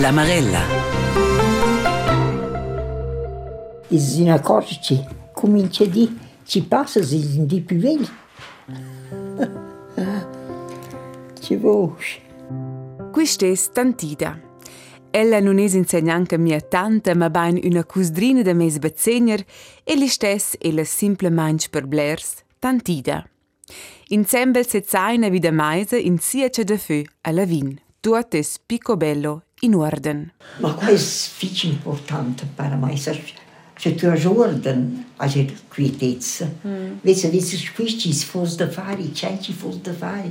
La Marella. E una cosa ci comincia di ci passa di più vegli. Ci voce. Questa è Stantida. Ella non è insegnante mia tante, ma ben una cusdrina de mes bezzegner e li stess e la simple manch per blers, Tantida. Insieme se zaina vida meise in siece de feu alla vin. Tuot es picobello in ordine. Ma questo è molto importante per me, se tu hai ordine, hai quietezza. Mm. Vedi, qui ci fosse da fare, ci fosse da fare.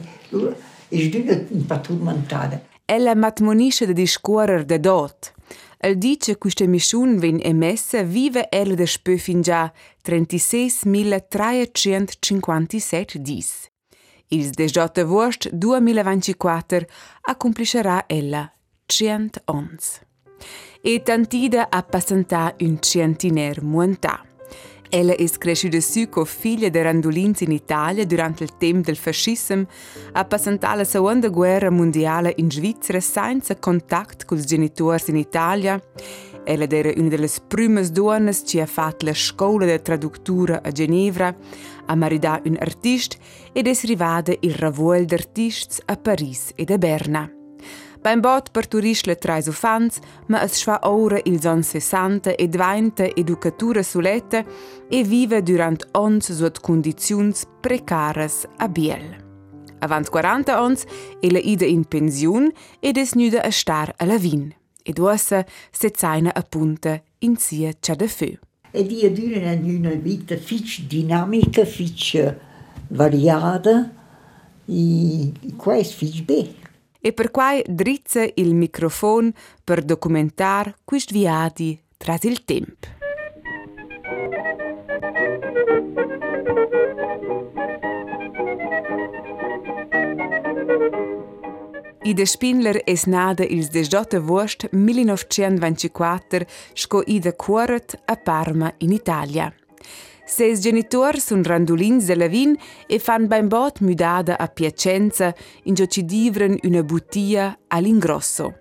E giù un po' turmentata. Ella matmonisce de discorrer de dot. El dice questa missione vin emessa vive ella de spö fin già 36.357 dis. Il 18 agosto 2024 accompliscerà ella 100 ons. E tantida a passantà un centiner muantà. Ella è cresciuta su con figlia de randolins in Italia durante il tempo del fascismo, ha passato la seconda guerra mondiale in Svizzera senza contatto con i genitori in Italia. Ella era una delle prime donne che ha fatto la scuola di traduttura a Ginevra, ha marito un artista ed è arrivata il ravoil d'artisti a Parigi e a Berna. Beim Bot parturisce le trai ufans, ma es schwa ora ils ans 60 e dvainta educatura suletta e vive durant ons suot condiziuns precaras a Biel. Avant 40 ans ella ida in pensiun ed es nüda a star a la vin. Ed ossa se zaina a punta in sia cia de feu. E dia dura una vita fitch dinamica, fitch variada e questo fitch bene. E per quai drizza il microfono per documentar quist viadi tras il temp. Ida Spindler es nada il 18 agosto 1924 sco Ida Cuoret a Parma in Italia. Ses genitori sun randolins de la vin e fan beim bot mudada a Piacenza in gio ci divren una bottiglia all'ingrosso.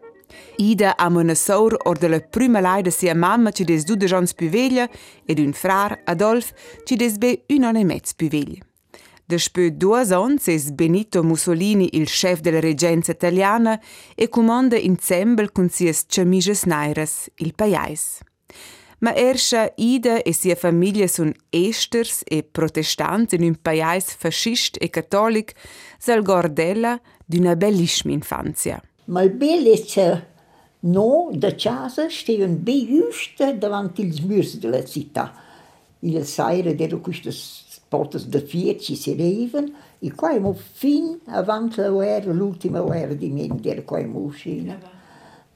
Ida una sor or de la prima lai de sia mamma ci des du de jans più veglia ed un frar, Adolf, ci des be un anno e mezzo più veglia. Despö due ans es Benito Mussolini il chef della reggenza italiana e comanda insieme con sies chamiges nairas il paiais. Ma erscha Ida e sia famiglia sun esters e protestanti in un paese fascist e cattolic, sal gordella d'una bellissima infanzia. Ma il è che no, da casa stavano ben giusto davanti ai muri della città. Il sera erano queste porte da fiat ci si arrivano e qua siamo fin avanti la guerra, l'ultima guerra di mente, era qua siamo usciti.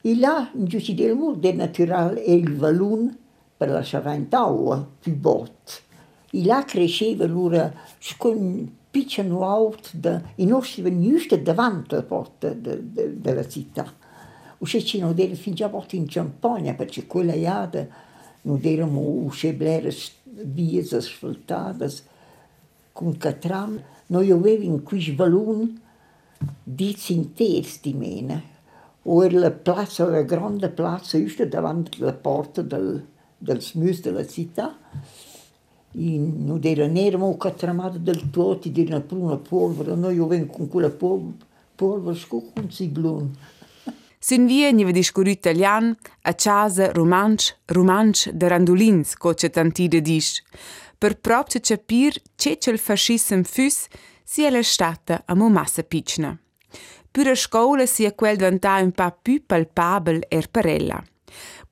E là, in giù del muro, del naturale, il vallone per la Saventaua, più bot. E là cresceva l'ora con un piccolo auto, e noi stavamo giusto davanti alla porta de, de, della città. E non era fin già porta in Campagna, perché quella iada non erano uscite vie asfaltate con catram. Noi avevamo in questo vallone dieci interi di meno. O la piazza, la grande piazza, giusto davanti alla porta del, del smyste la città, in Udera Nera, ma ho catramato del tuoti, di una pruna polvere, noi io ven con quella polvere, polvere scopo un ciclone. Sin vje një vëdishkuru italian, a qazë romanç, romanç dhe randulins, ko që të anti dhe dish, për prop që që pirë që që lë fashisëm fys, si e le shtatë a mu masë piqna. Pyre shkollë si e quel dëntajnë pa py palpabel er përella.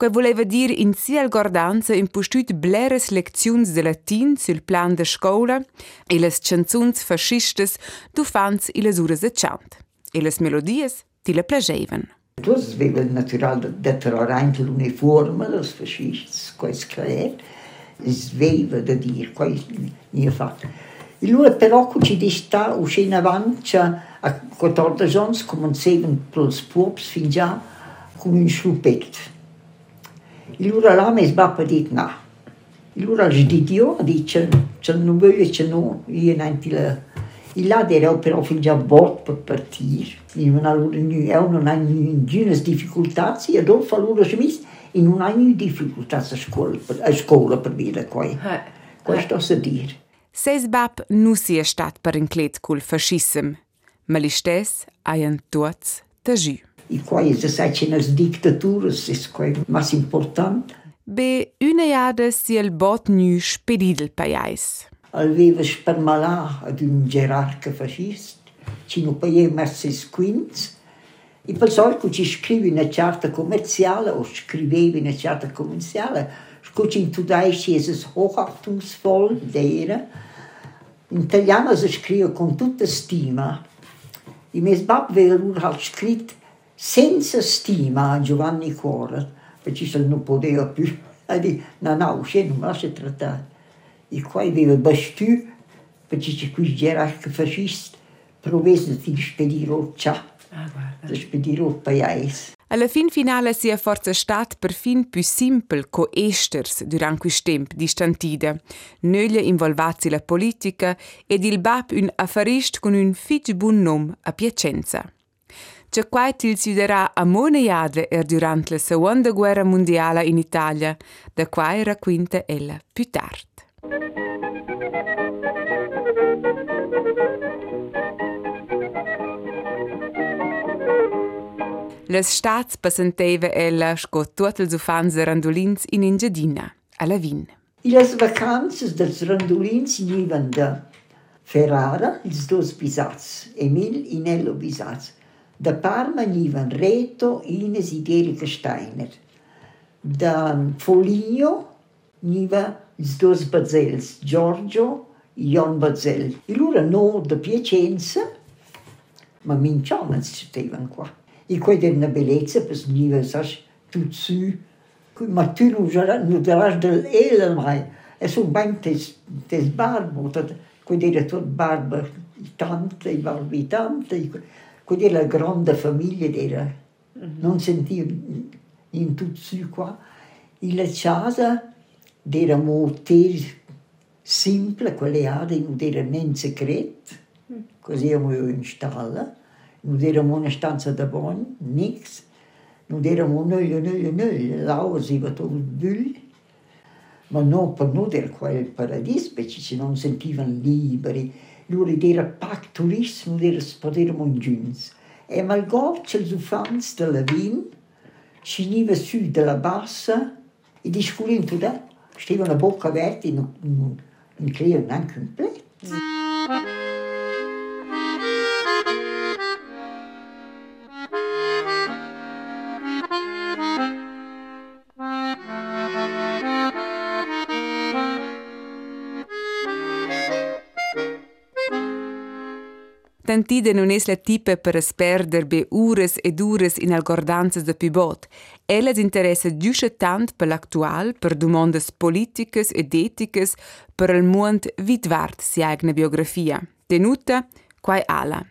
Ella. Que voleva dir in sia gordanza impostut bleres leziuns de latin sul plan de scola e las chanzuns fascistes du fans i las uras de chant. E las melodies ti le plagevan. Tu aveva il naturale da trarre l'uniforme dels fascists, quais creer, sveva da dir, quais nie fatto. E lui però ci dista uscì in avanti a 14 anni, cominciavano pels pups fin già con un schluppetto. Allora là mi sbappa dit no. Allora gli dico io, dice, ce non voglio, ce no, io non ti la... E là era però fin già bot per partire. E non hanno nessuna difficoltà, e dopo loro smesso e non hanno difficoltà a scuola, a scuola per dire qua. Questo si dire. Seis bab nu si è stat per inclet col fascism, ma li stes haien tuots tagiu. e quais as as dictaturas, isso é mais importante. Be unejade si el bot njus pedidel pajajs. Alveva spermala ad un gerarca fascist, cino paje merses Quinz. e pensò che ci scrivi una carta commerciale o scrivevi una carta commerciale, scusi in tudaici è hochachtungsvoll d'era, in italiano si scrive con tutta stima. E mio babbo aveva scritto senza stima a Giovanni Cuore, perché se non poteva più. Ha detto, no, no, se non mi lascia trattare. E qua aveva bastù, perché c'è qui gerarca fascista, provese di spedire ciò. Ah. Di spedire il paese. Alla fin finale sia forza stat per fin più simpel co esters durant quist temp distantida, nöglia involvazzi la politica ed il bab un affarist con un fitch bun nom a Piacenza. C'è quai til siderà a moneiade er durant la seconda guerra mondiale in Italia, da quai racquinta ella più tard. Les stats passenteva ella sco tuot els ufans de randolins in Engiadina, a la Vin. I les vacances dels randolins nivan de Ferrara, ils dos bisats, Emil e Nello bisats. Da Parma nivan Reto, Ines e Erika Steiner. Da Foligno niva ils dos bazels, Giorgio Jon Bazel. E loro no da Piacenza, ma minciano ci qua. E quella era una bellezza, perché veniva, sai, tutto su. Ma tu non daràs dell'ela mai. E sono ben tes barbo, quella era tutta barba tante, barbi tante. Quella era la grande famiglia, era, non sentivo in tutto su qua. E la casa era molto semplice, quella non era niente segreto, così abbiamo installato. Non eravamo una stanza da buon, nichts. Non eravamo nulla, nulla, nulla. L'aula si va tutto bull. Ma no, per noi era qua il paradiso, perché ci non sentivano liberi. l'oridera pac turismo deras poder mondiuns. E malgor cel ufans de la vin, si niva su de la bassa, e disculento da, steva una bocca aperta e Bocca Verde und creano neanche un play. Tantide non es la tipe per sperder be ures ed ures in algordanzas de pibot. Ella interessa giusce tant per l'actual, per domandas politicas ed eticas, per il mond vitvart si eigna biografia. Tenuta, quai ala.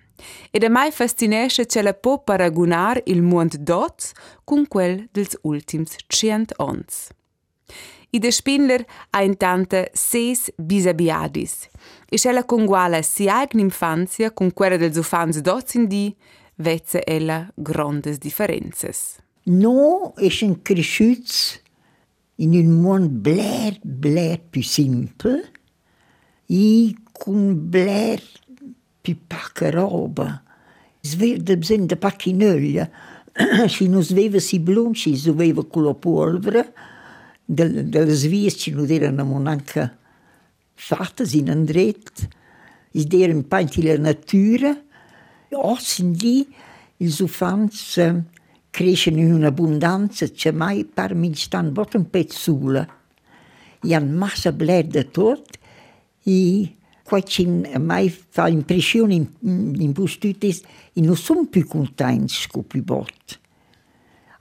Ed a mai fascinesce ce la può paragonar il mond dots con quel dels ultims cient ons. I de Spindler ha intanto seis bisabiadis. E ella conguala sia in infanzia con quella dels ufans dozin di, vezza ella grandes differenzas. No, esce cresciuts in un mondo bler, bler più simple e con bler più pacca roba. Sverde bisogna da pacchinoglia. Si non sveva si blunci, si sveva con la polvere, del, delle vies ci non erano neanche fatte in andret, is erano panti la natura, ossen lì, ils ufans eh, crescono in un'abbondanza che mai per mi stanno bot un pezzula. E hanno massa bler da tot e qua mai fa impressione in, in bustutis e non sono più contenti scopi bot.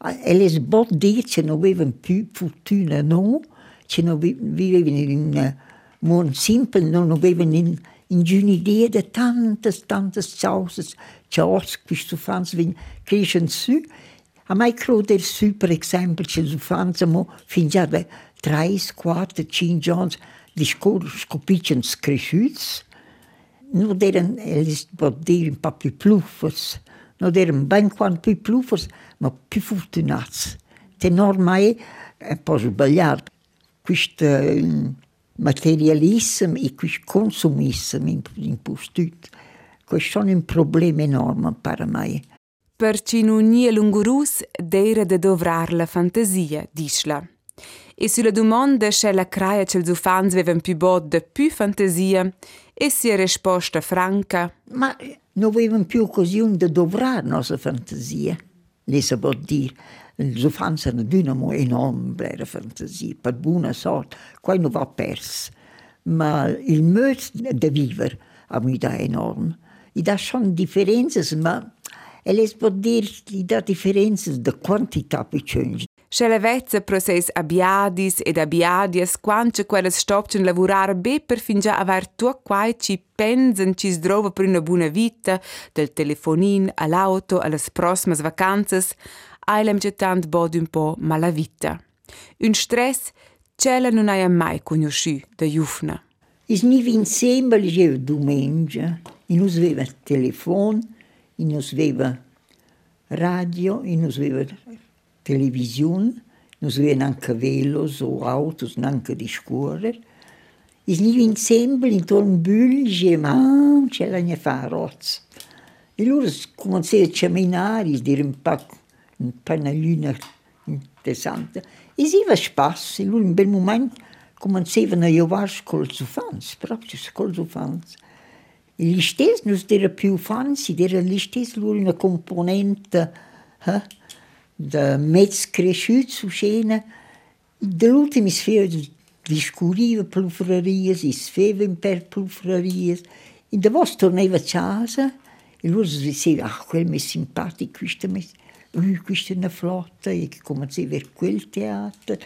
Alice is dit, ce non aveva più fortuna, ze Ce non viveva in euh, mooi Simple, non aveva in ingegneria de tante, tantas cose, cose che si fanno, che su. A me credo su, per esempio, che si fanno fin già da 3, 4, 5 anni di scopricci cresciuti, non erano, Alice Bot, un po' più pluffos, non erano ben quanto più pluffos, ma più fortunati. Ormai po' sbagliato. Questo materialismo e questo consumismo impostato, questo è un problema enorme per me. Per è lungurus, deve de dovrar la fantasia, dice E sulla domanda se la craia che els ufans vevan più bod più fantasia, e si è risposta franca. Ma non avevano più occasione di dovrar nostra fantasia, le si può dire. Els ufans hanno una enorme la fantasia, per buona sorte, qua non va perso. Ma il modo di vivere a mi dà enorme. I dà sono differenze, ma e les dire, i dà differenze di quantità piccine. Scella vezza proces abiadis ed abiadias quanche quelles stopchen lavorare be per fin già aver tu quai ci pensen ci sdrova per una buona vita, del telefonin all'auto alle prossimas vacanzas, ailem getant bod un po' mala vita. Un stress cella non hai mai conosciuto da Jufna. Is ni vin sempre leggevo domenica, e non aveva telefono, e non aveva radio, e non aveva televisione, non aveva neanche velos o autos, neanche di scuola. E ni vin sempre intorno a Bulge, ma c'è la mia fa rozza. E loro cominciavano a camminare, dire un po' un pannellina interessante. E si va spasso, e loro in bel momento cominciavano a giocare con gli ufans, proprio con gli ufans. E gli stessi non erano più ufans, erano gli stessi loro una componente eh, di mezzo cresciuto su scena. Dall'ultimo si faceva discuriva plufrarie, si faceva per plufrarie. E dopo tornava a casa e loro dicevano, ah, mi è simpatico, questo è uh, questa è una flotta, e cominciava a quel teatro.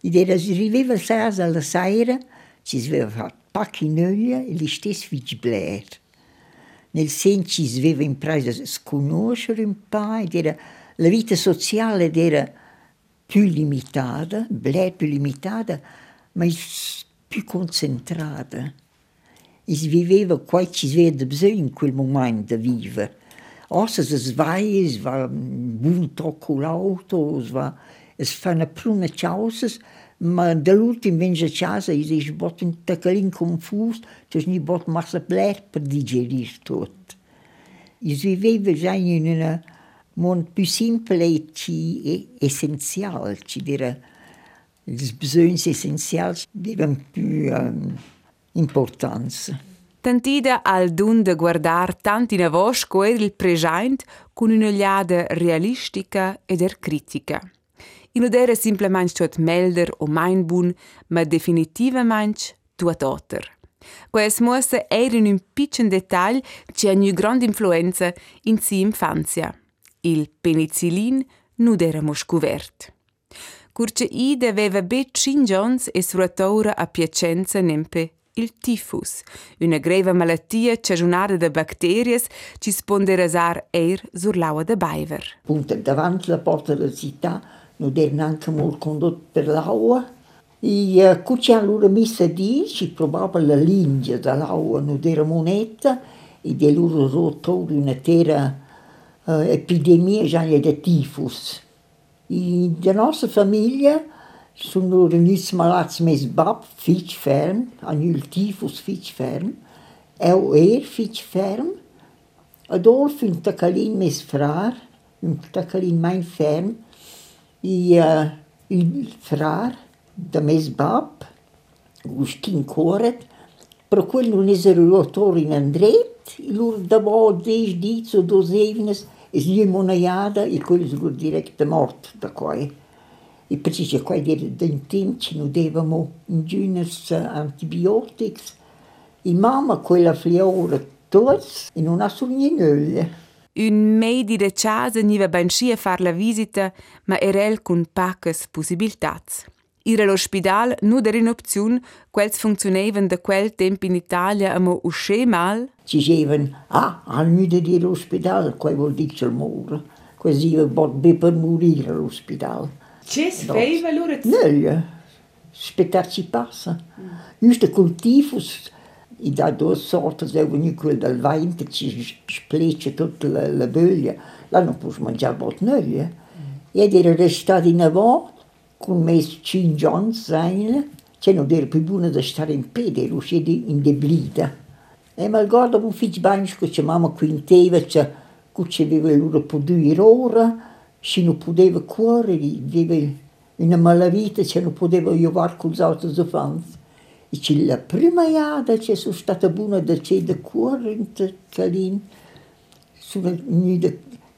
Ed era, arrivava a casa alla sera, ci aveva fatto pacchinoglia e gli stessi Blair. Nel senso ci aveva impreso a conoscere un po', ed era, la vita sociale era più limitata, Blair più limitata, ma più concentrata. Si viveva qua ci si aveva bisogno in quel momento di vivere Außer es vai, es war un tocco l'auto, es war, es fanno prune causes, ma dall'ultimo venge a casa e dice, bot un tacalin confus, cioè ni bot massa per digerire tutto. Si viveva già in un mondo più semplice e essenziale, ci dire, i bisogni essenziali avevano più um, importanza. Tantida al dun de guardar tant in avos coer il present con un'ogliada realistica ed er critica. In odere simplement tuot melder o mainbun, ma definitivament tuot otter. Ques mosse era in un piccin dettagl ci ha una grande influenza in si infanzia. Il penicillin non era scuvert. Curce ide aveva be cingions e sfruttaura a Piacenza nempe il tifus, una greva malattia cagionada da bacterias ci sponderasar eir sur l'aua de Baiver. Punta davanti la porta della città non era neanche molto condotto per l'aua e uh, cuccia allora messa di ci provava la linea dall'aua non era moneta e di loro rotto un'intera uh, Eh, epidemia já é de tifus. E da nossa família sono reunidos malados mas bab fit ferm, anil tifos fit ferm, eu er fit ferm, Adolf in Tacalin mes frar, in Tacalin mein ferm, e uh, il frar da mes bab, Gustin Coret, procurando un eserlotore in Andrei, Lourdes deci, dicu do Zevnes, iz limonajada i koji zelo direkte mort takoj. I prečiče, kaj je da intenčno devamo inđunes antibiotics. I mama quella fliora nu in una surnienölle. Un meidi de casa niva ben scia far la visita, ma erel cun paques possibilitats. Ir all'ospedal nu der in opziun, quels funzionevan da quel tempo in Italia amo usce mal. Ci dicevano, ah, al nuda di l'ospedal, quel vuol dire il muro. Così io bot be per morire all'ospedal. Ce feiva allora? Nulla, aspettarci passa. Mm. Giusto col tifus, e da due sorti è venuto quello del vento che ci spleccia tutta la, la voglia. Là non puoi mangiare bottiglia. Mm. Ed era restato in avò con me cinque anni, sai, che non era più buono da stare in piedi, ero uscito indebolita. E malgrado un figlio bagno che mamma quinteva, che ci aveva loro due ore, se non poteva correre, aveva una malavita, che non poteva giocare con gli altri infanti. E c'è la prima volta che sono stata buona da c'è da correre, che sono venuta gridando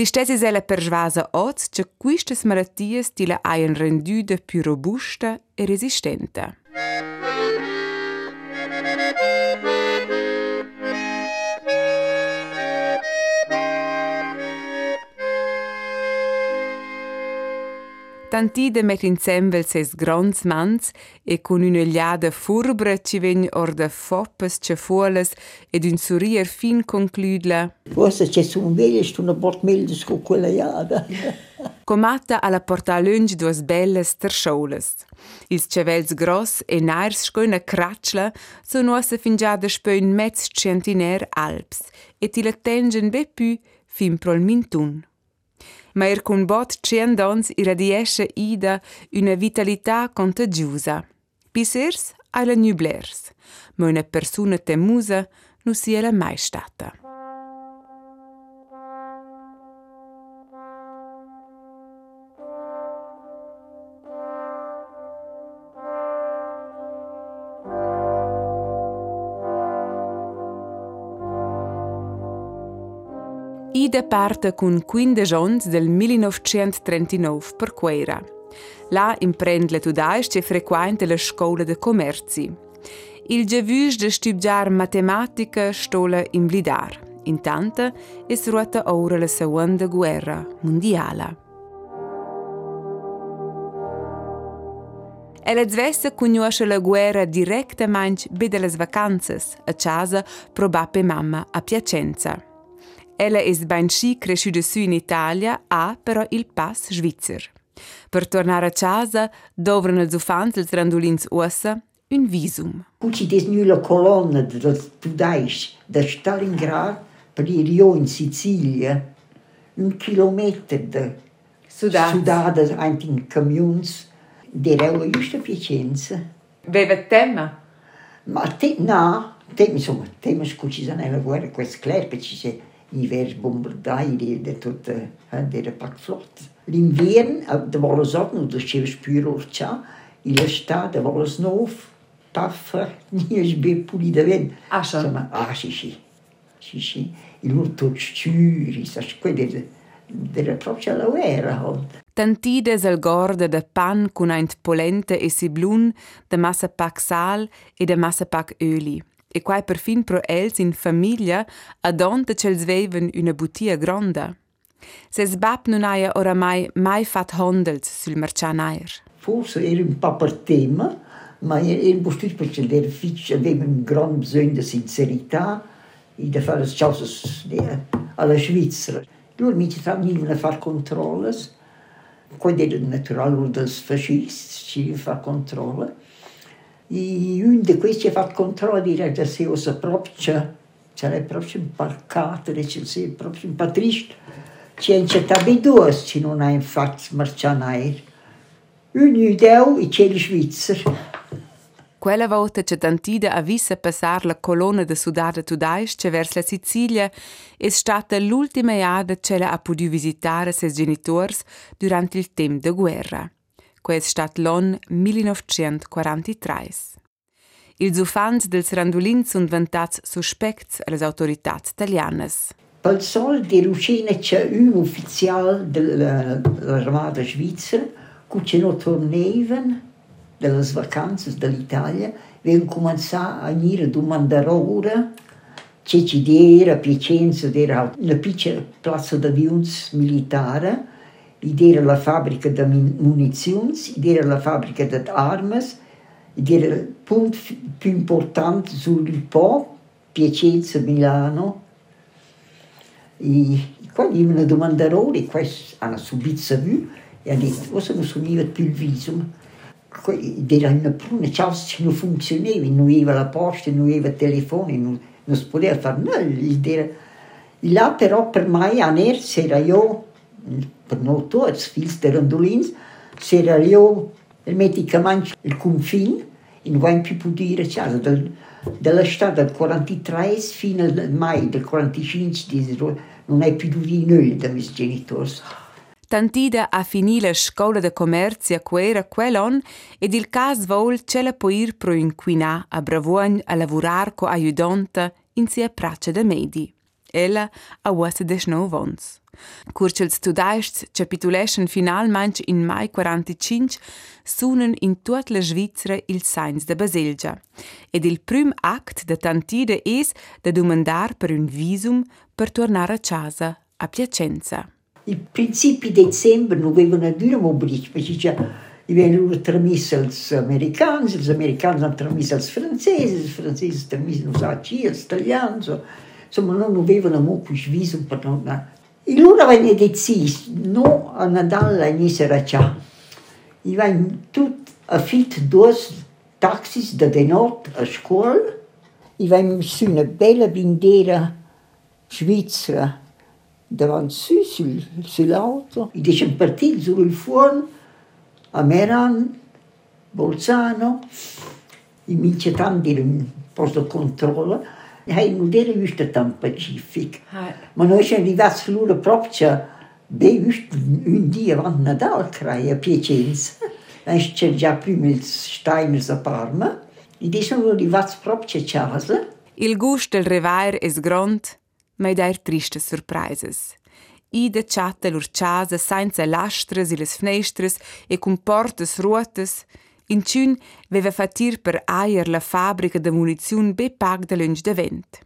L'istesi sella persvasa oz che quistas malattias tila hajan renduda più robusta e resistenta. Tantide met insemble ses grands mans e con una liada furbra ci vegn or de foppes cefuoles ed un sorir fin concludla. Forse c'è su un veglio sto una bort meldes con quella liada. Comata alla porta lunge duas belles terschaules. Ils cevels gross e nairs sco una cracla so nossa fingiada spo un mezz centiner alps e ti la tengen be più fin prol mintun ma er cun bot ciendons iradiesce ida una vitalità contagiosa. Pisers alla nublers, ma una persona temusa non sia mai stata. Ida parte con 15 anni del 1939 per Queira. Là imprende le tudais che frequenta la scuola de commerci. Il giavush de studiar matematica stola in blidar. Intanto es ruota ora la seconda guerra mondiale. Ella zvessa conosce la guerra direttamente bede le vacanze, a casa probape mamma a Piacenza. Ella ben sci cresciuta su in Italia, ha però il pass svizzer. Per tornare a casa dovranno els ufants els randolins ossa un visum. Cuci des nu la colonna del Tudais da Stalingrad per il Rio in Sicilia, un chilometro da Sudata, sudata anche in camions, direi giusto a Piacenza. Beva tema? Ma te, no, te, insomma, te mi scusi nella guerra, questo clerpe ci sei hiver bombardeir e de tot der pakflot. L'invern, da war es auch nur das Schiff spürt, il sta, da war es noch paf, nici be pulit de vent. Așa. Sama, ah, și, și, și, și, il nu tot știuri, să școede de la propria la era. Tantide del gorde de pan cunaint polente e siblun, de massa pac sal e de massa pac öli e quai perfin pro els in famiglia adonta ch'els veven una butia gronda. Ses bab non aia oramai mai fat hondels sul marcianair. Forse era un po' per tema, ma era un postut perché era fitch aveva un gran bisogno di sincerità e di fare le cose alla Svizzera. Loro mi venivano a fare controlli, quando era naturale dei fascisti, ci fa controlli. E un di questi ha fatto controllo di che si usa proprio, c'era proprio imparcato, c'è proprio un po' triste. C'è in città di due, se non ha infatti marcianair. Un judeo e c'è il Svizzero. Quella volta che Tantida ha visto passare la colonna de Sudata Tudais che verso la Sicilia è stata l'ultima volta che ha potuto visitare i suoi genitori durante il tempo della guerra quel stat l'on 1943. Ils ufants dels randolins sunt vantats suspects alle autorità italianas. Pel sol di Ruscina c'è un ufficiale dell'armata svizzera che non tornavano dalle vacanze dall'Italia, vengono cominciato a venire a domandare ora C'è ci era Piacenza, era una piccola piazza d'avions militare, ed era la fabbrica di munizioni, ed era la fabbrica di armi, ed era il punto più importante sul Po, Piacenza, Milano. E quando gli una domandarono, e questi hanno subito vu, e hanno detto, cosa non sono più il visum? Ed era una pruna casa che non funzionava, non aveva la posta, non aveva il telefono, non non si poteva fare nulla. Là però per me a Ner c'era io, per noi tutti, figli di Randolins, c'era io il medicamento, il confine, e non abbiamo più potuto dire casa. Del, dall'estate del 43 fino al mai del 45 non è più dovuto nulla dai miei genitori. Tantida a finì la scuola di commercio a quera quell'on ed il caso vol c'è la poir pro inquinà a Bravogn a lavorare co aiutante in sia prace da medi. Ella a uossa de snovons. Curcels studaists capituleschen finalmente in mai 45 sunen in tut la Svizzera il Sainz de Baselgia. Ed il prim act de Tantida es de domandar per un visum per tornare a casa a Piacenza. I principi di dicembre non avevano dura mobilità, perché già avevano trasmesso agli americani, gli americani hanno trasmesso agli francesi, i francesi trasmesso agli italiani, insomma non avevano molto viso per non... E loro avevano deciso, no a Natale a Nisera già. I vanno tutti affitto due taxis da de notte a scuola. I vanno su una bella bandiera svizzera davanti sul, sull'auto, e siamo partiti sul fuoco a Meran, Bolzano, i militari un posto di controllo, hai nudere viște tam Pacific. Ma noi siamo arrivati sulla propria de viște un dia van Nadal crai a Piacenza. Anzi c'è già prima il Steiner a Parma. E di sono arrivati propria casa. Il gusto del revair es grond, ma da triste e surprises. Ida chatta lur casa senza lastres e les fnestres e con portes ruotes, In ciun veva fatir per aier la fabbrica de muniziun be pag de lunch de vent.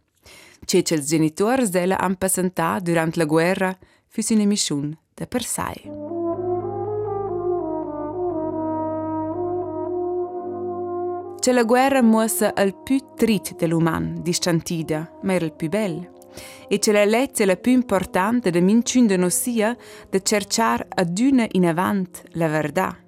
Cece els genitors della han passantà durant la guerra füs una mission de per sai. C'è la guerra muossa al più trit dell'uman, distantida, ma era il più bello e c'è la lezione più importante da minciun de nossia de cercar ad una in avant la verità.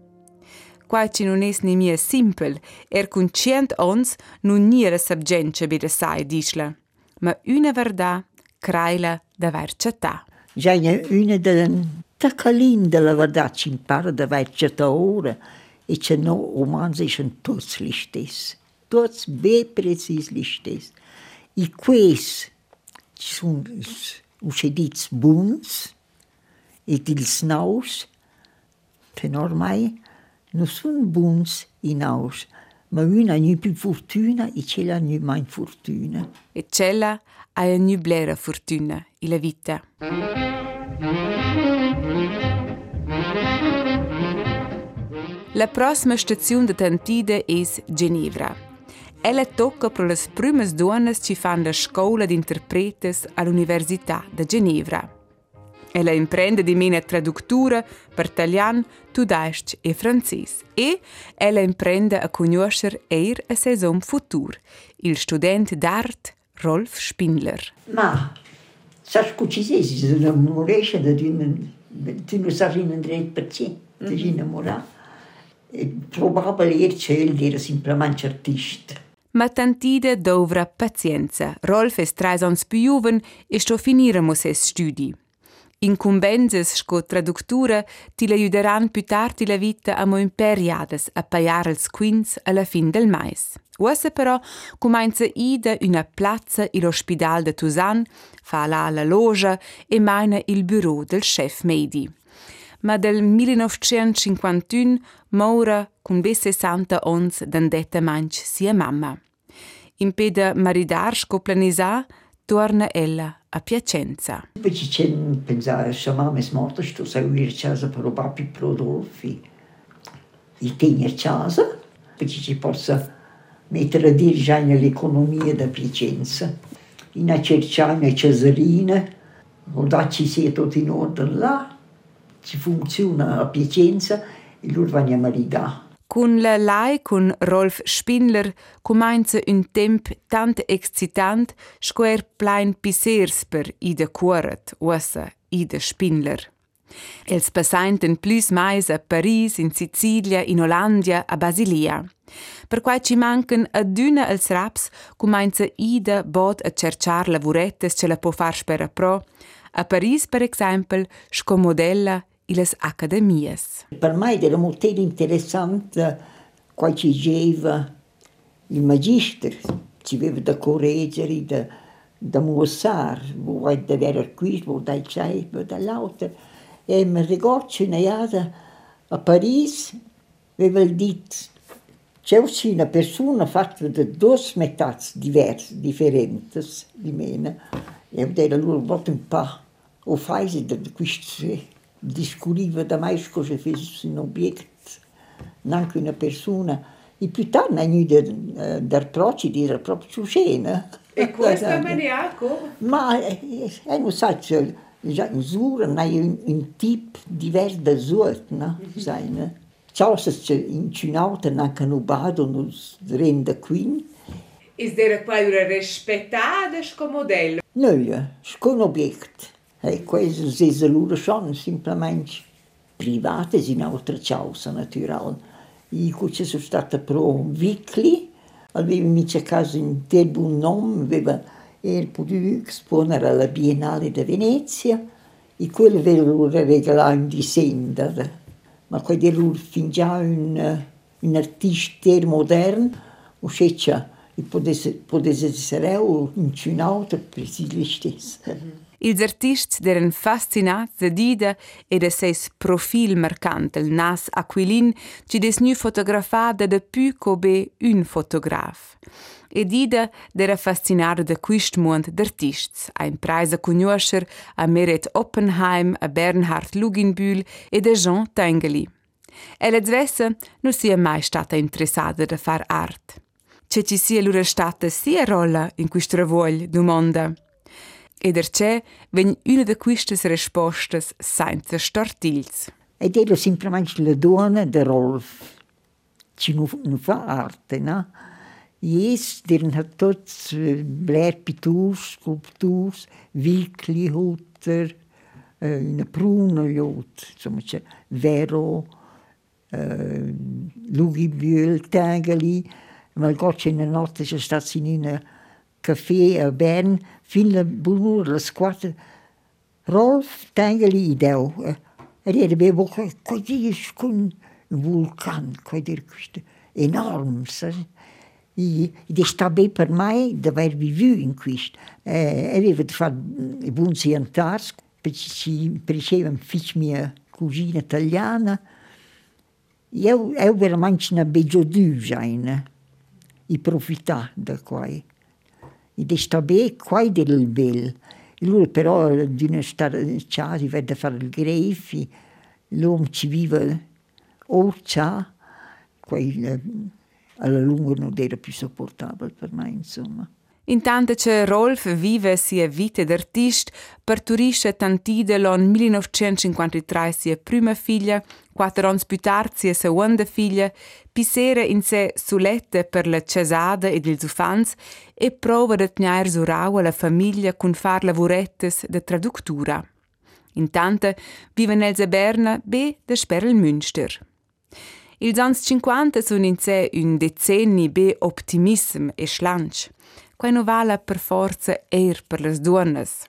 Qua ci non es ni mia simpel, er con cient ons non nie la sabgenza be de sai disla, ma una verità craila da vercetà. Già una delle taccalin della verità ci impara da vercetà ora e c'è no umani sono tutti gli stessi, tutti ben precisi gli stessi. E questo sunt ucedits buns e dils naus, tenor mai, Në sun bunës i naush, më vyna një pip furtyna, i qela një majnë furtyna. E qela ajo një blera furtyna, i levita. La prossima stazione detentide è Ginevra. Ella tocca per le prime donne che fanno la scuola di interpretes all'Università di Ginevra. Ella imprende di mena traduttura per italiano, tedesco e francese e ella imprende a conoscere eir a saison futur, il studente d'arte Rolf Spindler. Ma, sai che ci si innamoresce di un... Tu non sai in diritto perché ti innamorare. Probabilmente era semplicemente artista ma tantide dovra pazienza. Rolf es trais ans più juven e sto finiremo ses studi. Incumbenses sco traductura ti l'aiuteran più tardi la vita a mo imperiades a paiar els quins alla fin del mais. Uassa però comincia ida una plazza in l'ospedal de Tusan, fa là la loja e maina il bureau del chef Meidi. Ma del 1951 Maura con be 60 ons d'andetta manch sia mamma. In peda maridar scoplanisa torna ella a Piacenza. C'è pensare, sua mamma è morta, sto seguire casa per rubare più prodotti. E tenere casa, perché ci possa mettere a dire già nell'economia da Piacenza. in a cercare una Cesarina, ci sia tutto in ordine là, ci funziona a Piacenza e loro vanno a maritare. Con la lai con Rolf Spindler comincia un temp tant excitant square plein pisers per ida cuoret, ossa ida Spindler. Els passainten plus mais a Paris, in Sicilia, in Ollandia, a Basilia. Per quai ci mancan adüna els raps, comincia ida bod a cercar lavorettes ce la può far spera pro. A Paris, per exempel, scomodella ilas academias. Per me era molto interessante quando ci diceva il magister, ci aveva da correggere, da, da mostrare, vuoi da avere qui, vuoi da c'è, vuoi dall'altro. E mi ricordo che a Parigi aveva detto c'è una persona fatta da due metà diverse, differenti di me. E io ero loro un po' o fase di queste discuriva da mais cosa fosse un obietto, neanche una persona. E più tardi hanno da, da procidi era proprio scena. E questa maniaco? Ma eh, eh, non sai, già in Sura hai un, un tipo diverso da Sura, no? Mm-hmm. Sai, no? Ciò se in Cinauta non bado, non rende qui. Is there poi una rispettata come modello? No, come obietto. E queste sono loro sono semplicemente private in altra causa naturale. Io che sono stata pro Vicli, aveva mica caso in nome, aveva potuto esponere alla Biennale di Venezia e quello aveva regalato un disegno. Ma quello loro fin già un, un artista moderno, o cioè, potesse, potesse essere un cinauto per se stesso. Mm -hmm. Ils artists deren fascinats de dida e de seis profil marcant el nas aquilin ci des nu fotografada de pu cobe un fotograf. E dida dera fascinada de quist mond d'artists, a impresa conoscer a Meret Oppenheim, a Bernhard Luginbühl e de Jean Tengeli. Ella zvessa non sia mai stata interessata da far art. C'è ci sia lura stata sia rolla in quist revuoglio du mondo. E perché vengono di queste risposte senza stortilz. Ed è semplicemente la donna di Rolf. Ci non fa arte, no? Jes, der hat tots blert piturs, skulpturs, Wilkli hutter, eh, eh, in prune jod, zum Beispiel Vero, Lugibühl, Tägeli, weil Gott in der Nacht ist, dass sie in einer café a Bern vinden de boel de squatte. Rolf Tengeli idel. Eh, er er is bij boeken, kwartier kun een vulkaan, kwartier kusten. Enorm, E está bem para mim de haver vivido em Quist. É, eu de fazer bons jantares, parecia-me fiz minha cozinha italiana. E eu, eu realmente não beijo de já, né? E aproveitar da coisa. Ed sta bene qua del bel. Lui però di stare si vede fare il grefi, l'uomo ci vive o c'ha, alla lunga non era più sopportabile per me, insomma. Intanto che Rolf vive sia vita d'artista, parturisce tantide l'an 1953 sia prima figlia, quattro anni più tardi sia seconda figlia, pisera in sé sulette per la cesada ed il ufans e prova di tenere surau la famiglia con far lavorettes de traduttura. Intanto vive nel Berna be de Sperl Münster. Ils ans 50 sono in sé un decenni be optimism e schlanch quai no vala per forza eir per las duonnas.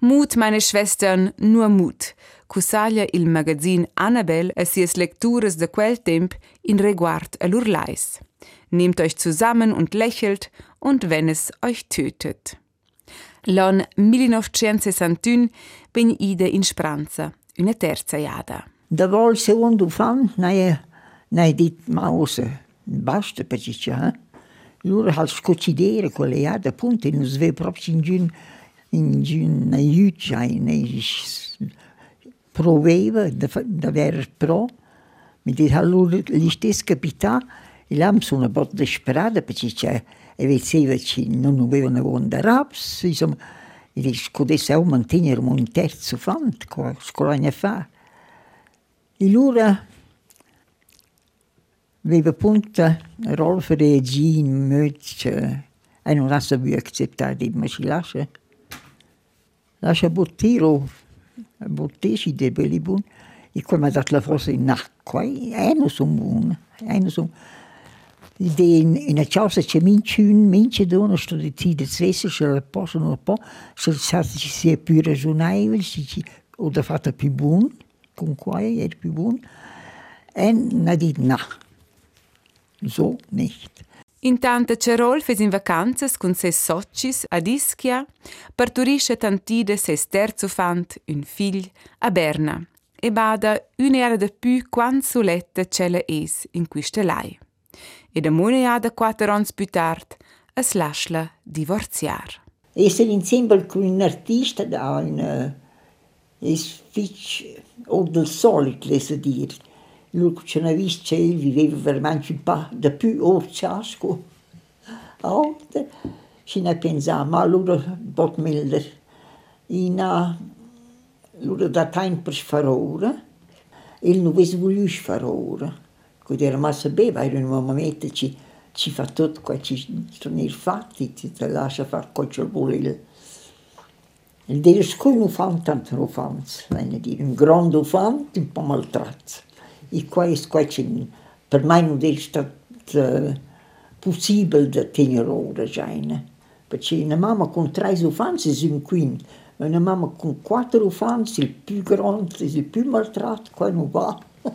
Mut, meine Schwestern, nur Mut, cusaglia il magazin Annabel a sies Lekturas de quel temp in reguard a l'urleis. Nehmt euch zusammen und lächelt, und wenn es euch tötet. L'an 1961 ben ide in Spranza, una terza jada. Da vol secondo fan, nei, nei dit mause, basta per ci eh? Loro al scocidere quelle iade appunto non si vede proprio in giun in giun aiuto ne proveva da aver pro mi dice allora gli stessi capità e là sono un po' disperata perché c'è e vedeva che non avevano buona raps, insomma, e potesse auch mantenere un terzo fant, scolagna fa. E allora aveva punta Rolf Regin, Mötze, e non la sapevo die ma si lascia, lascia bottiro, bottesi di Belibun, e come ha dato la forza in acqua, e non sono buono, e non sono in, in een chance dat je minstens minstje doen, als je die tijd het wees, als je dat pas en op, ze zaten ze zeer pure zo'n eiwel, ze of dat vat een piboen, kon kwaai, een piboen, en na die nacht. So nicht. Intanto Cerol fes in vacanzas con ses socis ad Ischia, parturisce tantide ses terzo fant, un figlio, a Berna, e bada un'era de più quant soletta cella es in queste lai e da moneiada quattro anni più tardi es lascia divorziare. Essere insieme con un artista da un es fitch o del solito, lesa dire. Che che viveva veramente un po' da più orciasco. Alta, ci ne pensava, ma allora bot milder. In a allora da tempo per fare ora, e non aveva voluto fare ora. Quando era massa beva, era un momento ci, ci fa tutto quello che sono i fatti, ti lascia fare che vuole. Il delle scuole non fanno tanto dire, un grande fanno, un po' maltratto. Questo, questo per me non è stato possibile da tenere ora, perché una mamma con tre ufanze è un quinto, una mamma con quattro ufanze, il più grande, il più maltratto, quello non va.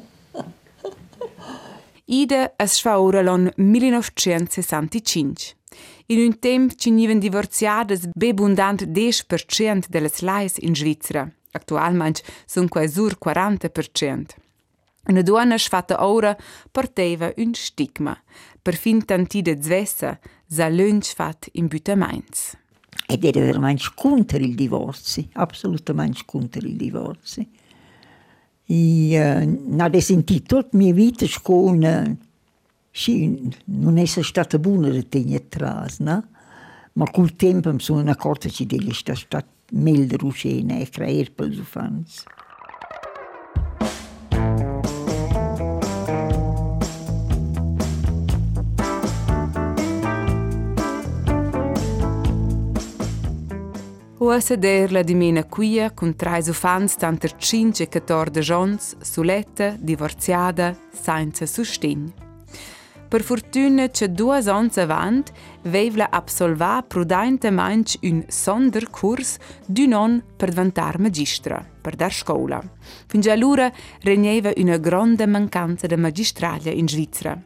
Ida es fa ora l'on 1965. In un temp ci niven divorziades bebundant 10% delles lais in Svizzera. Actualmente sun quai sur 40%. Una donna sfatta ora porteva un stigma. Per fin tantide zvessa, sa lunch fat in bütamains. Ed era veramente contro il divorzio, assolutamente contro il divorzio. E uh, ho sentito tutta la mia vita con sì, non è stata buona da tenere atrás, no? ma col tempo mi sono accorta che sta stata meglio ruscena e creare per gli. OSDR Vladimina Quia cun trais ufans tanter 5 14 de jons, suletta, divorziada, senza sustegno. Per fortuna che due ans avant veivla absolva prudente manch un sonderkurs curs d'un per vantar magistra, per dar scola. Fin già allora regneva una grande mancanza de magistralia in Svizzera.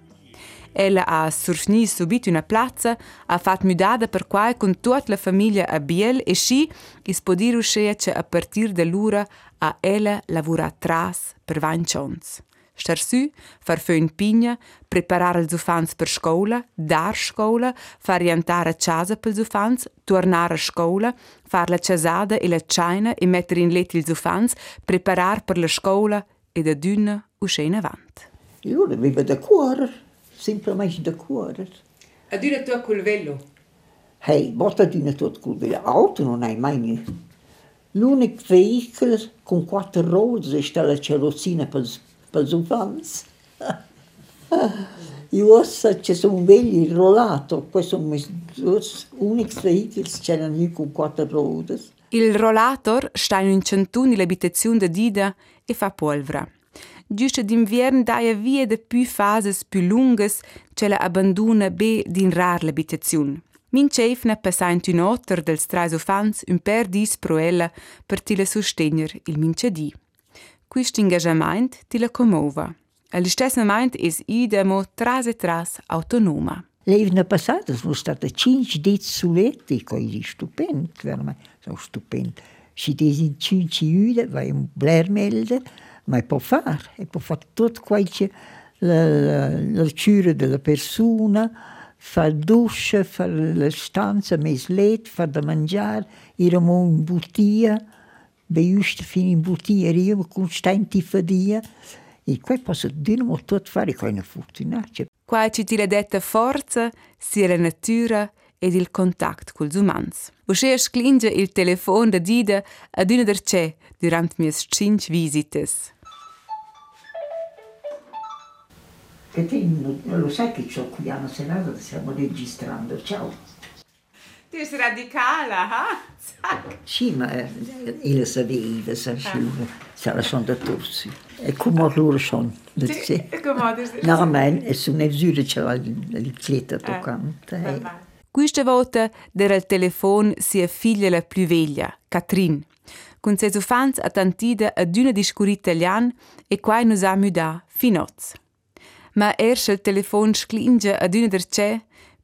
Ella ha surfni subito una piazza, ha fatto mudada per qua con tutta la famiglia a Biel e sci is podir uscire che a partir da l'ora a ella lavora tras per vancions. Star su, far fön pigna, preparare els ufans per scola, dar scola, far rientare a casa per ufans, tornare a scola, far la casada e la cena e mettere in letti els ufans, preparar per la scola e da d'una uscire in avant. Io aveva da cuore semplicemente da cuore. Aduna tu col velo? Hei, botta aduna tu col velo. Auto non hai mai niente. L'unico veicolo con quattro ruote è la carrozzina per, per gli ufanti. Io so che sono belli rollato, questo sono i unici veicoli che c'erano con quattro ruote. Il rollator sta in un centuno l'abitazione di Dida e fa polvere. Giusto d'inverno daia via de più fases più lungas che la abbandona be din rar l'abitazione. Min cefna passant un otter dels trais ufans un per dis pro ella per ti la sostener il mincedi. Quist engagement ti la comova. Allo stesso momento es ida mo tras e tras autonoma. L'anno passato sono state 5 diti suletti, che è stupendo, veramente, sono stupendo. Si disin 5 ide, vai un blermelder, ma può fare, può fare tutto quello che la, la, cura della persona, fare dusce, fare la stanza, mes let, fare da mangiare, eravamo in bottiglia, giusto fino in bottiglia, eravamo con stanti fadia, e poi posso dire tutto fare con una fortuna. qua ci ti detta forza sia la natura ed il contatto col umans. Usce sclinge il telefono da dida ad una der c'è durante mias cinque visites. Che te non lo sai che c'ho qui a serata stiamo registrando. Ciao. Tu sei radicale, ah? Zac. Sì, ma eh, io sapevo, sa sciura, sarà sono da torsi. E come loro sono. Sì, come? No, ma è su misura c'è la l'icletta toccante. Eh. bene. Questa volta era il telefono sia figlia la più veglia, Catrin. Con ses ufans attentida ad una discura italiana e qua nos ha muda finoz. ma erst il telefon sclinge ad una der c'è,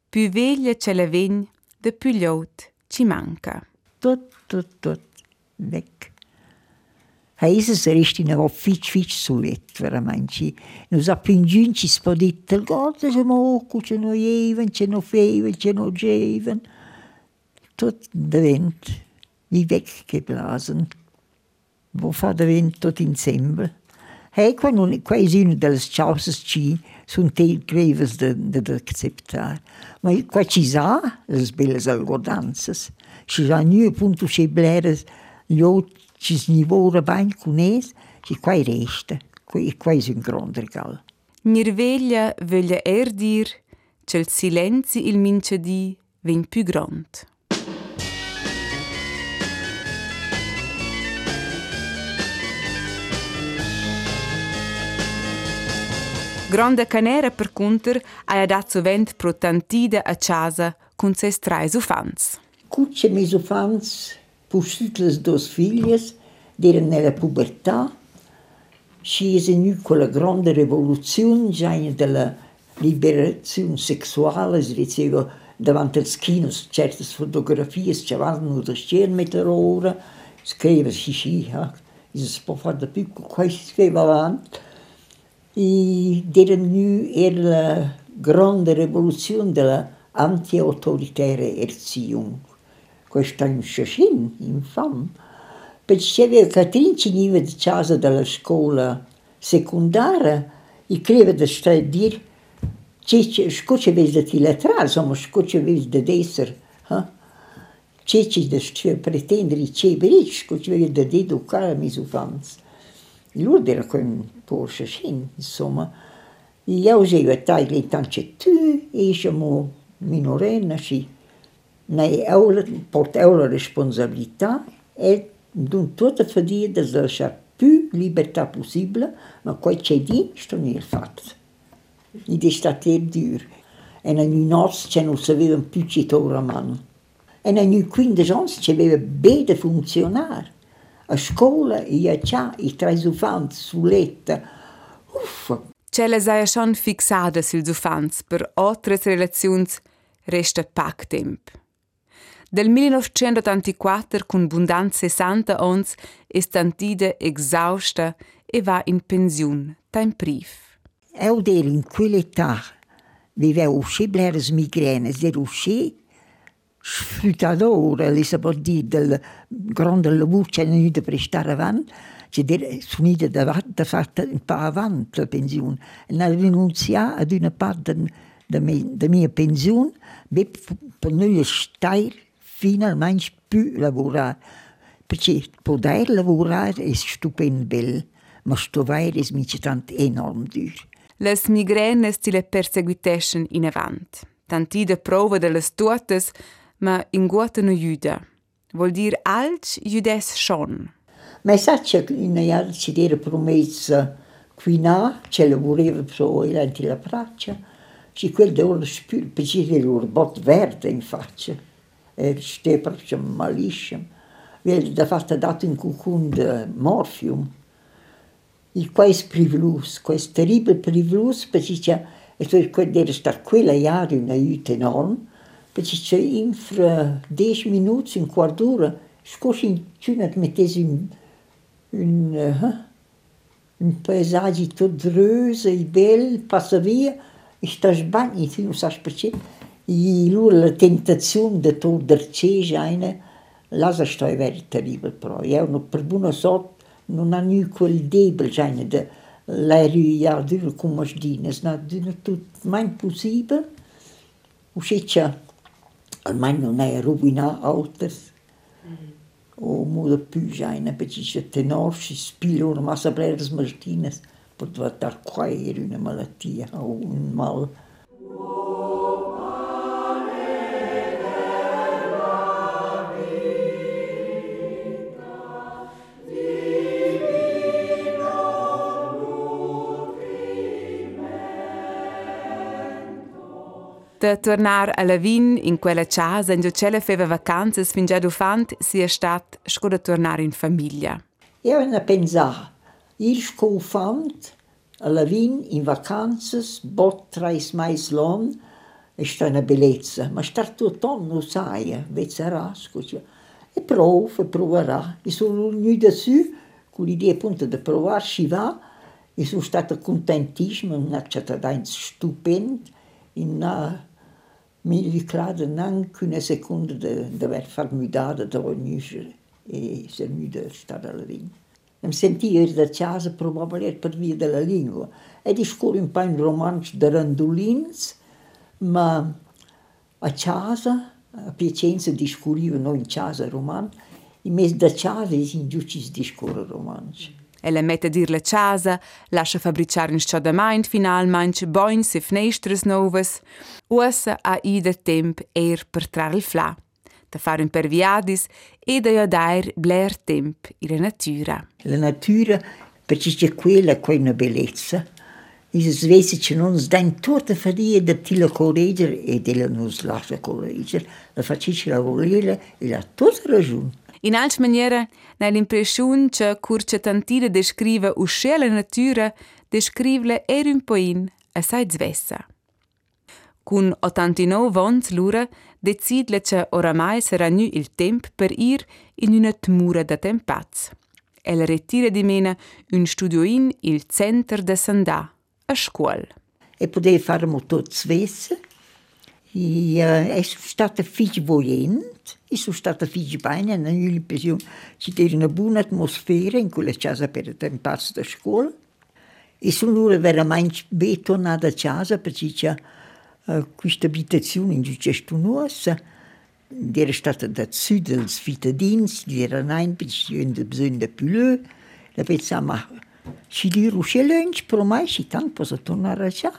più veglia c'è la vegn, de più gliout ci manca. Tut, tut, tut, weg. Heißt es richtig, noch fitsch, fitsch zu lett, veramente. Nos appingiun ci spodit, il gott, se moco, ce no jeven, ce no feven, ce no jeven. Tut der Wind, wie weggeblasen. Wo fährt der Wind tot in Sembel? Hai con, un, quei un dels chausses ci sunt tei creves de, de, de acceptar. Ma qua ci sa les belles algodanzas, ci sa nu punto se bleres, io ci snivora bain cunes, ci qua resta. Qua, qua è un gran regal. Nirveglia voglia er dir, cel silenzi il mincedì vien più grand. Grande canera per conter ha dat sovent pro tantida a casa con ses trais ufans. Cucce mesofans, puscitles dos filhas, deram nella pubertà, scese nu quella grande rivoluzione già della liberazione sessuale, si diceva davanti al kinos certe fotografie c'erano da schermettere ora, scriveva sì sì, si può fare da più, qua si scriveva avanti y devenu er la grande revoluzione della anti-autoritaire Erziehung. Questa in Shoshin, infam, perceve că trincinive de cează de la școală secundară i creve de ștădiri scoče vezi de tiletraz, samo scoče vezi de deser, čeči de pretendri, če bi reč, scoče vezi de dedu, kar mi zufanc. L'ordine kun torxaxin, insomma, jew żeju għettaj li tanċettu, jiexemu e minorenna xi naj ewla, port ewla responsabilità, et dun tota fadija da zaxar pu libertà possibla, ma koj ċedin xton il-fat. Id state dur. En nu nas c'è non sapevan più citora man. En nu quindicans c'aveva bede funzionar. Aveva bene funzionare. A scuola, e a già, i tre ufanti suletta. Uffa, la saia schon fixada sul ufans per altre relazioni resta pac temp. Del 1984 con bundan 60 ans è stantida exausta e va in pensione, time prif. Eu der in quell'età viveva uscì bleres migrene, der uscì sfruttadora Lisabodi del grande lavoro che hanno da prestare avanti, che dire, sono andati davanti a fare un po' avanti la pensione. E hanno rinunciato ad una parte della mia pensione per noi stare finalmente più lavorare. Perché poter lavorare è stupendo, ma studiare è enorm duro. Le migraine le perseguitescono in avanti. Tantide prove delle tuotes ma in guata no juda. Vuol dir alc judes schon. Ma sa che in iar ci era promessa qui na, ce la voleva pro elanti la braccia, ci quel d'ora spür, perché era loro bot verde in faccia. E ste proprio malissimo. Vede da fatta dato in cucun de morfium. E quais privilus, quais terrible privilus, perché c'è, e tu quel era star quella iar un aiuto enorme, perché c'è infra 10 minuti, un quarto d'ora, scorsi in cuna mettesi un, un, uh, un paesaggio tutto rosa bello, passa via, e sta sbagli, tu non sai perché. E loro la tentazione di toglierci eine, la sta è vero terribile però. Io non, per buona sorte non ha più quel debole, L'aereo ja dura come sdinas, na dura tut mein possibile. Usciccia, almeno rovinat alters. Omul de Pujaina, pe ce tenor și spile Massa să plec Martinez, pentru a tarcoaie era una malatia, um mal. Da tornar a Lavin in quella casa in cui feva vacanze fin già dufant sia stat sco da tornare in famiglia. Io ne pensavo, il sco fant a Lavin in vacanze, bot trais mais lon, è stata una bellezza, ma star tutto non sai, vezzerà, scusa. E prova, proverà. E sono venuta su, con l'idea appunto di provare, ci va, e sono stata contentissima, una cittadina stupenda, in una mille claro lang kunnen seconden de, de werd formidabele da onuseren. E se muda estar dalla lingua. Îmi senti răcează provavelmente er per via de la lingua. E di scuola un paio romanci de randulins, mas a casa, a Piacenza discuriva noi in casa roman, e mesmo da casa si a discorre romanci. Mm -hmm. Elemente dirle casa, lascia fabbricare in sciada main final manch boin se fnestres novas, usa a ida temp eir per trar il fla, e da far un perviadis ed a dair blair temp in la natura. La natura, perché c'è quella che è una bellezza, in Svezia non sdan tutte farie da tila correggere e della non slascia correggere, la faccia lavorare e la tutta ragione. In altra maniera, hai l'impressione che curce tantile descrive uscire la natura, descrive er un poin assai zvessa. Con 89 anni l'ora, decide che oramai sarà nu il tempo per ir in una tmura da tempaz. Ella ritira di mena un studio in il centro de Sandà, a scuola. E poteva fare molto svesse, e uh, è stata figlio vogliente, Iisusta fiți bani în Ilpeziu, ci te în bună atmosferă în care cează pe în pas de școală. Iisus nu veramente betonată cează, pentru ă, că questa abitazione in Giucesto Nuossa, die era stata da Zudels cittadins, die era nein, in de bisogno de Puleu, la pensava, ci di Ruscellenci, però mai ci tanto posso tornare a già.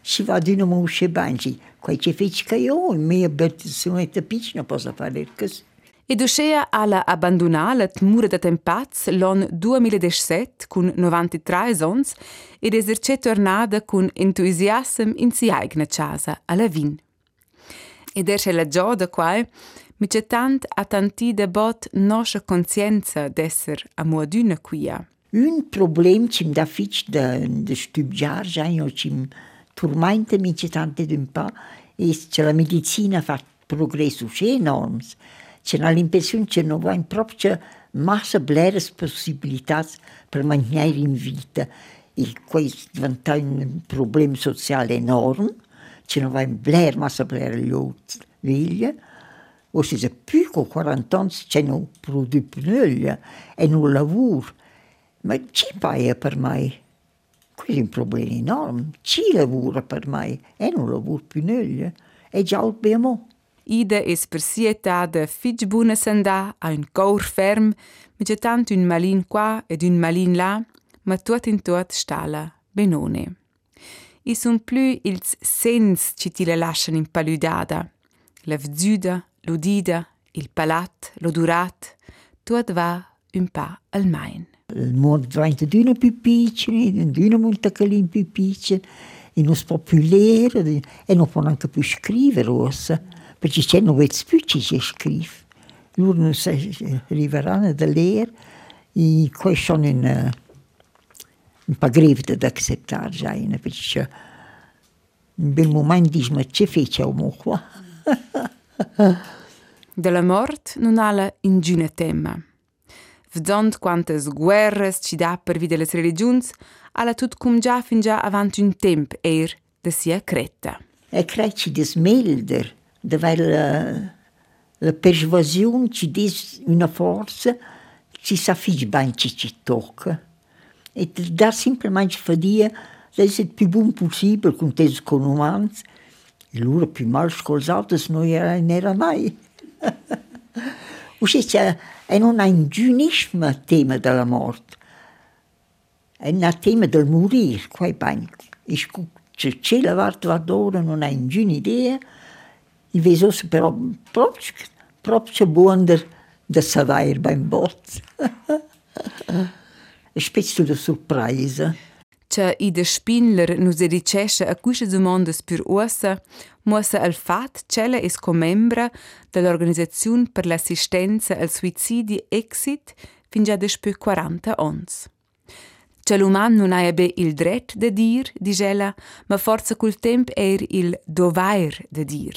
Si va di nuovo a Banci, Kajqe fiqka jo, me e bëtë së të piqë në posa falerkës. Idusheja alla abbandonare mure da tempaz l'on 2017 con 93 zons ed eserce tornada con entusiasm in si eigna casa alla vin. Ed esce la gioda quai, mi c'è tant attanti de bot nostra conscienza d'esser a mua d'una quia. Un problem cim da fic de, de stübjar, ja, cim... Ja, turmenta mi c'è tante d'un pa, è che la medicina fa progressi enormi. C'è l'impressione che non va in proprio massa blere possibilità per mantenere in vita. E questo diventa un problema sociale enorme. C'è non va in blere massa blere gli altri o se c'è più di 40 anni c'è non produce più e non lavora. Ma ci paia per me? Questo è un problema enorme. Ci lavora per me e non lavora più nulla. E già abbiamo. Ida es per sieta de fitch buna sanda a un gaur ferm, mit tant un malin qua ed un malin là, ma tuot in tuot stala benone. I sun plü ils sens ci ti le lascian in paludada. La vzüda, l'udida, il palat, l'odurat, tuot va un pa al main. Il mondo diventa d'una più piccola, d'una montacalin più piccola, e non si può più leggere, e non può neanche più scrivere, ossa, perché c'è non vedi più ci si scrive. Loro non si arriveranno da leggere, e questo sono in, un po' greve da accettare già, perché un bel momento dice, ma che facciamo qua? Della morte non ha ingine tema. Vedant quantas guerras ci dà per vide les religions, alla tut cum già fin già avant un temp er de sia creta. E creci des melder, dove la, la persuasion ci dis una forza, ci sa fig ben ci ci tocca. E da semplicemente fadia essere il più buon possibile con te con umani. E loro più mal era, non era mai. Uscì è non è un giunismo tema della morte. Un tema del morire, qua è bagno. Se c'è la vart d'ora non un giun idea, i veso però proprio, proprio buon da sapere beim bot. È spezzo di sorpresa. Che i de Spindler nu se dicesce a queste domande per ossa, muossa al fat cella es comembra dell'Organizzazione per l'assistenza al suicidi Exit fin già despe 40 ons. Che l'uman non ha be il dret de dir, digela, ma forza col temp er il dovair de dir.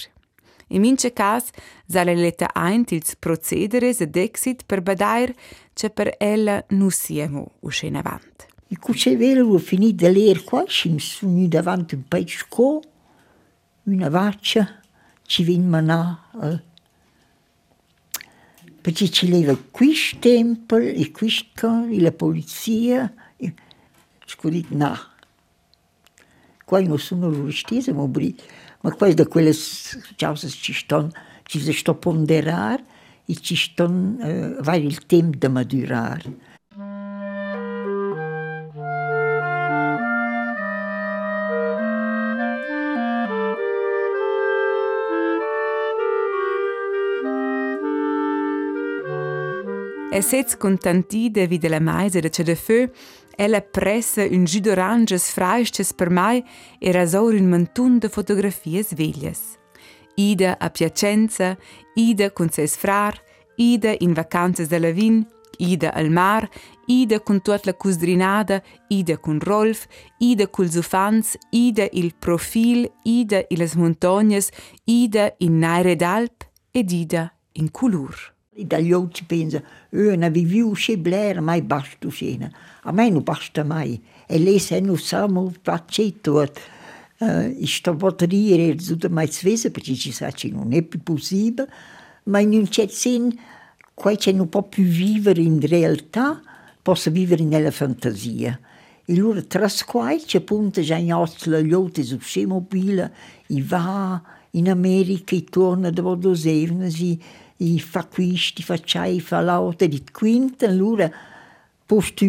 In mince cas, sale letta eint ils procederes ed exit per badair, che per ella nu siemo uscen avant. Cucevelo ho finito di leggere qua, ci sono davanti un paio una vaccia, ci viene manà. Eh. Perché ci leva questo tempo e questo, e la polizia. E... Scusi, no. Qua non sono loro stesse, ma ma quasi da quelle cose ci stanno, ci si sta ponderare e ci stanno, eh, va il tempo di madurare. E sez contantide vide la maise de ce de feu, ella pressa un jus d'oranges fraisches per mai e rasaur un mantun de fotografies veglias. Ida a Piacenza, Ida con ses frar, Ida in vacanzas de la vin, Ida al mar, Ida con tut la cusdrinada, Ida con Rolf, Ida cul Zufans, Ida il profil, Ida in las montagnas, Ida in Naire d'Alp ed Ida in Culur. Altri pensa, io non viviu che blera, mai basta scena. A me non basta mai. E lei se non sa molto pacetto. Uh, sto batteria è mai svesa perché ci sa che non è più possibile, ma in un certo senso, qua che non può più vivere in realtà, posso vivere nella fantasia. E allora trasquai che appunto già in Oslo gli altri su mobile, e va in America e torna dopo due eventi, i fa quisti, fa c'hai, fa l'auto di quinta, allora posto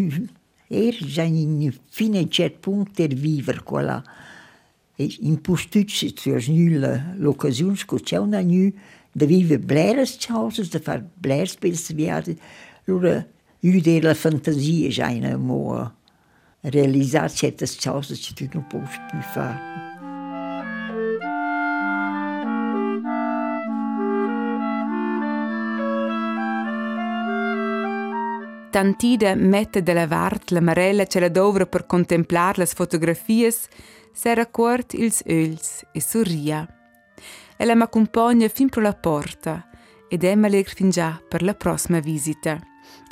er già in fine a un certo punto per vivere qua là. E in posto c'è nulla l'occasione c'è una nu da vivere bleres cose, da fare bleres per viaggi. Allora, io della la fantasia già in amore realizzare certe cose che tu non puoi più fare. Tantida mette della vart la marella ce la dovra per contemplar las fotografies, s'era quart ils öls e sorria. Ella m'accompagna fin pro la porta ed Emma leg fin già per la prossima visita.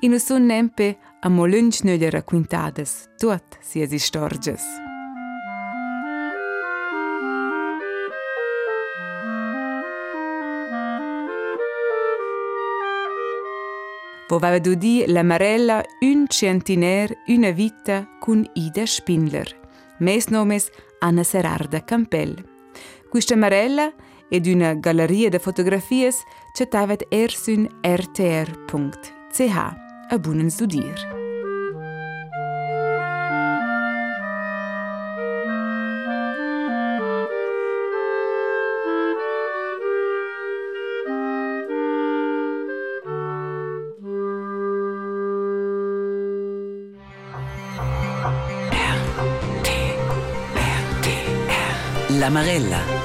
E non son nempe a molunch nöle racquintadas, tuot si es istorges. Voveva du di la Marella un centiner una vita con Ida Spindler, mes nomes Anna Serarda Campell. Questa Marella ed una galleria de fotografies cetavet ersun rtr.ch a bunen studir. Amarella.